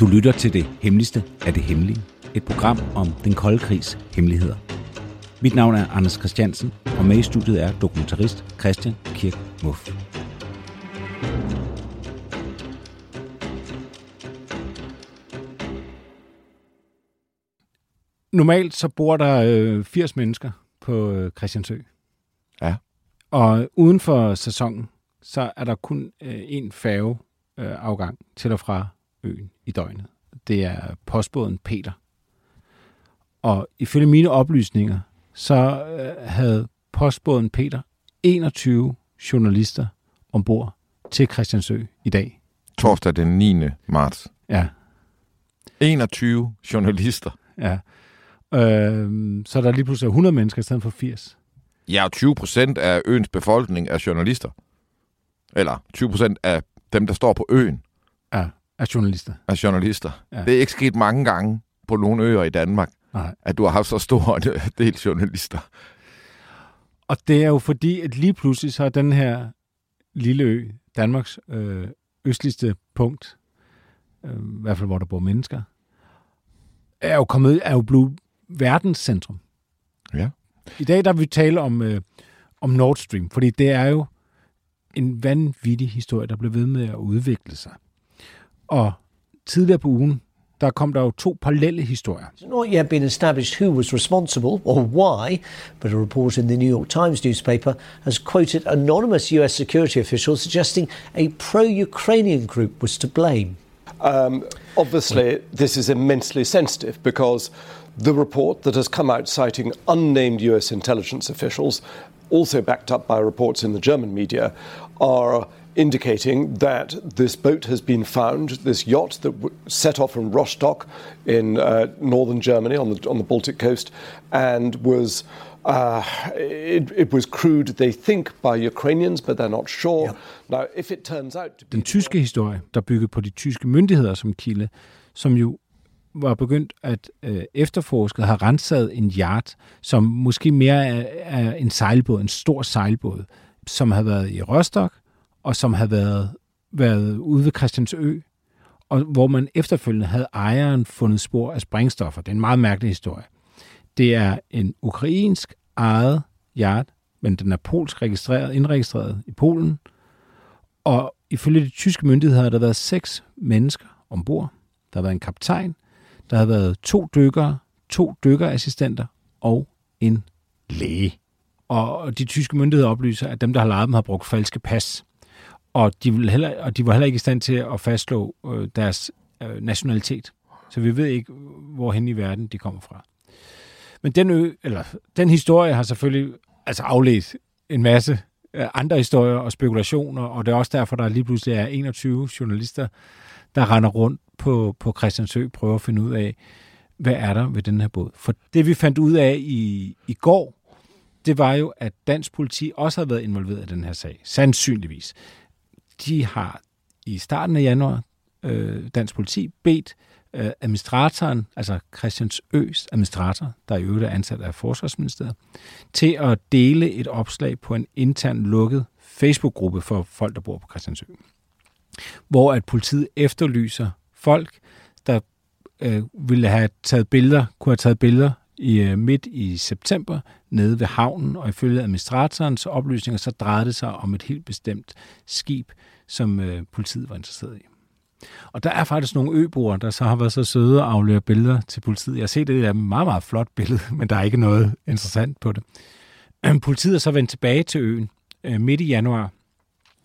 Du lytter til det hemmeligste af det hemmelige. Et program om den kolde krigs hemmeligheder. Mit navn er Anders Christiansen, og med i studiet er dokumentarist Christian Kirk Muff. Normalt så bor der øh, 80 mennesker på øh, Christiansø. Ja. Og uden for sæsonen, så er der kun øh, en færge øh, afgang til og fra øen i døgnet. Det er postbåden Peter. Og ifølge mine oplysninger, så øh, havde postbåden Peter 21 journalister ombord til Christiansø i dag. Torsdag den 9. marts. Ja, 21 journalister. ja. Øh, så er der lige pludselig 100 mennesker i stedet for 80. Ja, og 20 procent af øens befolkning er journalister. Eller 20 procent af dem, der står på øen, Ja, af journalister. er journalister. Ja. Det er ikke sket mange gange på nogle øer i Danmark, Nej. at du har haft så stor en del journalister. Og det er jo fordi, at lige pludselig så er den her lille ø, Danmarks øh, østligste punkt, øh, i hvert fald hvor der bor mennesker, er jo kommet, er jo blevet verdenscentrum. Ja. I dag der vil vi tale om, øh, om Nord Stream, fordi det er jo en vanvittig historie, der blev ved med at udvikle sig. Og tidligere på ugen, der kom der jo to parallelle historier. It's not yet been established who was responsible or why, but a report in the New York Times newspaper has quoted anonymous US security officials suggesting a pro Ukrainian group was to blame. Um, obviously, this is immensely sensitive because the report that has come out citing unnamed US intelligence officials, also backed up by reports in the German media, are indicating that this boat has been found, this yacht that w- set off from Rostock in uh, northern Germany on the, on the Baltic coast and was. Uh, it, it was crewed, they think, by Ukrainians, but they're not sure. Now, if it turns out to be den tyske historie, der byggede på de tyske myndigheder som kilde, som jo var begyndt at øh, efterforske, har renset en yacht, som måske mere er, er en sejlbåd, en stor sejlbåd, som havde været i Rostock, og som havde været, været ude ved Christiansø, og hvor man efterfølgende havde ejeren fundet spor af sprængstoffer. Det er en meget mærkelig historie. Det er en ukrainsk ejet yacht, men den er polsk registreret, indregistreret i Polen, og ifølge de tyske myndigheder har der været seks mennesker ombord. Der har været en kaptajn, der har været to dykkere, to dykkerassistenter og en læge. Og de tyske myndigheder oplyser, at dem, der har lejet dem, har brugt falske pas. Og de, vil heller, og de var heller ikke i stand til at fastslå øh, deres øh, nationalitet. Så vi ved ikke, hvor hen i verden de kommer fra. Men den, ø, eller, den historie har selvfølgelig altså afledt en masse øh, andre historier og spekulationer, og det er også derfor, der lige pludselig er 21 journalister, der render rundt på, på Christiansø, prøver at finde ud af, hvad er der ved den her båd. For det vi fandt ud af i, i går, det var jo, at dansk politi også har været involveret i den her sag. Sandsynligvis. De har i starten af januar, øh, dansk politi, bedt øh, administratoren, altså Christiansøs administrator, der i øvrigt er ansat af Forsvarsministeriet, til at dele et opslag på en intern lukket Facebook-gruppe for folk, der bor på Christiansø. Hvor at politiet efterlyser folk, der øh, ville have taget billeder, kunne have taget billeder i øh, midt i september nede ved havnen, og ifølge administratorens oplysninger, så drejede det sig om et helt bestemt skib, som øh, politiet var interesseret i. Og der er faktisk nogle øboere, der så har været så søde at aflevere billeder til politiet. Jeg har set det, der er meget, meget flot billede, men der er ikke noget interessant på det. Øhm, Politiet er så vendt tilbage til øen øh, midt i januar.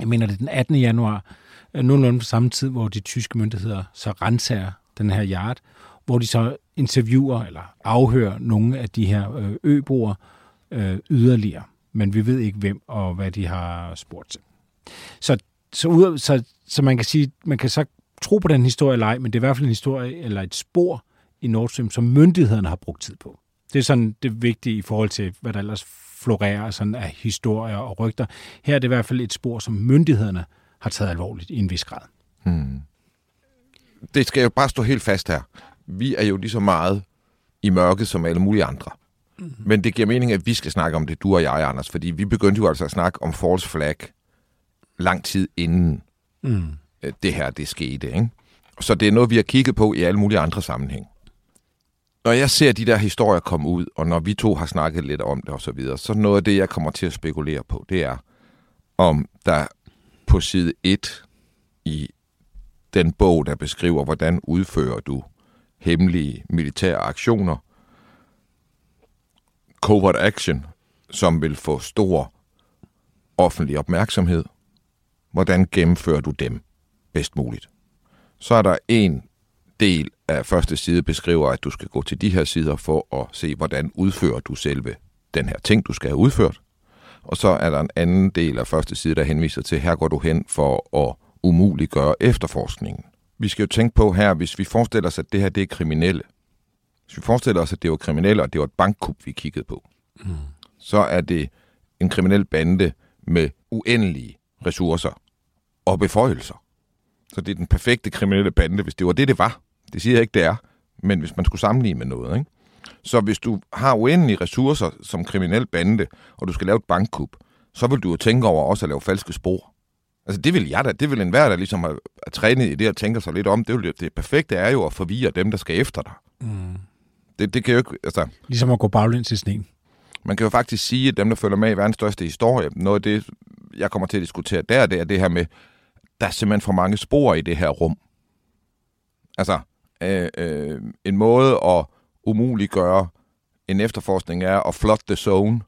Jeg mener, det er den 18. januar, øh, nogenlunde på samme tid, hvor de tyske myndigheder så renser den her yard, hvor de så interviewer eller afhører nogle af de her øboer øboere øh, yderligere. Men vi ved ikke, hvem og hvad de har spurgt til. Så, så, ud, så, så man kan sige, man kan så tro på den historie eller ej, men det er i hvert fald en historie eller et spor i Nord Stream, som myndighederne har brugt tid på. Det er sådan det vigtige i forhold til, hvad der ellers florerer sådan af historier og rygter. Her er det i hvert fald et spor, som myndighederne har taget alvorligt i en vis grad. Hmm. Det skal jo bare stå helt fast her. Vi er jo lige så meget i mørket som alle mulige andre. Mm. Men det giver mening, at vi skal snakke om det, du og jeg, Anders, fordi vi begyndte jo altså at snakke om false flag lang tid inden mm. det her det skete. Ikke? Så det er noget, vi har kigget på i alle mulige andre sammenhæng. Når jeg ser de der historier komme ud, og når vi to har snakket lidt om det og så videre, så noget af det, jeg kommer til at spekulere på, det er, om der på side 1 i den bog, der beskriver, hvordan udfører du hemmelige militære aktioner, covert action, som vil få stor offentlig opmærksomhed. Hvordan gennemfører du dem bedst muligt? Så er der en del af første side beskriver, at du skal gå til de her sider for at se, hvordan udfører du selve den her ting, du skal have udført. Og så er der en anden del af første side, der henviser til, her går du hen for at umuliggøre efterforskningen. Vi skal jo tænke på her, hvis vi forestiller os, at det her det er kriminelle. Hvis vi forestiller os, at det var kriminelle, og det var et bankkup, vi kiggede på, mm. så er det en kriminel bande med uendelige ressourcer og beføjelser. Så det er den perfekte kriminelle bande, hvis det var det, det var. Det siger jeg ikke, det er, men hvis man skulle sammenligne med noget. Ikke? Så hvis du har uendelige ressourcer som kriminel bande, og du skal lave et bankkup, så vil du jo tænke over også at lave falske spor. Altså det vil jeg da, det vil enhver, der ligesom har trænet i det og tænker sig lidt om, det, vil, det perfekte er jo at forvirre dem, der skal efter dig. Mm. Det, det kan jo ikke, altså... Ligesom at gå baglæns i sneen. Man kan jo faktisk sige, at dem, der følger med i verdens største historie, noget af det, jeg kommer til at diskutere der, det er det her med, der er simpelthen for mange spor i det her rum. Altså, øh, øh, en måde at umuliggøre en efterforskning er at flotte the zone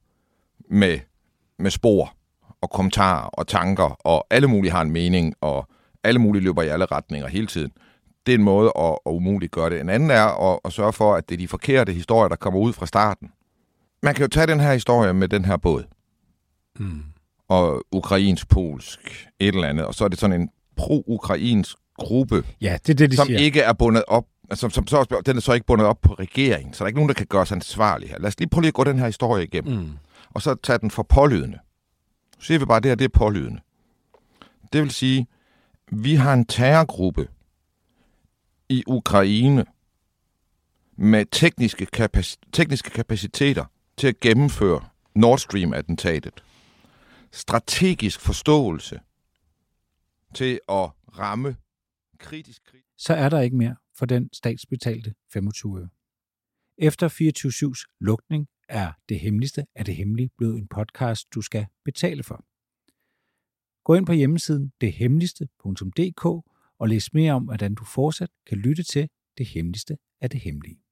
med, med spor og kommentarer og tanker, og alle mulige har en mening, og alle mulige løber i alle retninger hele tiden. Det er en måde at, at umuliggøre det. En anden er at, at sørge for, at det er de forkerte historier, der kommer ud fra starten. Man kan jo tage den her historie med den her båd. Mm. Og ukrainsk-polsk et eller andet, og så er det sådan en pro-ukrainsk gruppe, ja, det er det, de som siger. ikke er bundet op som, som så, den er så ikke bundet op på regeringen, så der er ikke nogen, der kan gøre sig ansvarlig her. Lad os lige prøve lige at gå den her historie igennem, mm. og så tage den for pålydende. Så siger vi bare, at det her det er pålydende. Det vil sige, vi har en terrorgruppe i Ukraine med tekniske, kapac- tekniske kapaciteter til at gennemføre Nord Stream-attentatet. Strategisk forståelse til at ramme kritisk, krig. Så er der ikke mere for den statsbetalte 25 øre. Efter 24-7's lukning er Det Hemmeligste af det Hemmelige blevet en podcast, du skal betale for. Gå ind på hjemmesiden dethemmeligste.dk og læs mere om, hvordan du fortsat kan lytte til Det Hemmeligste af det Hemmelige.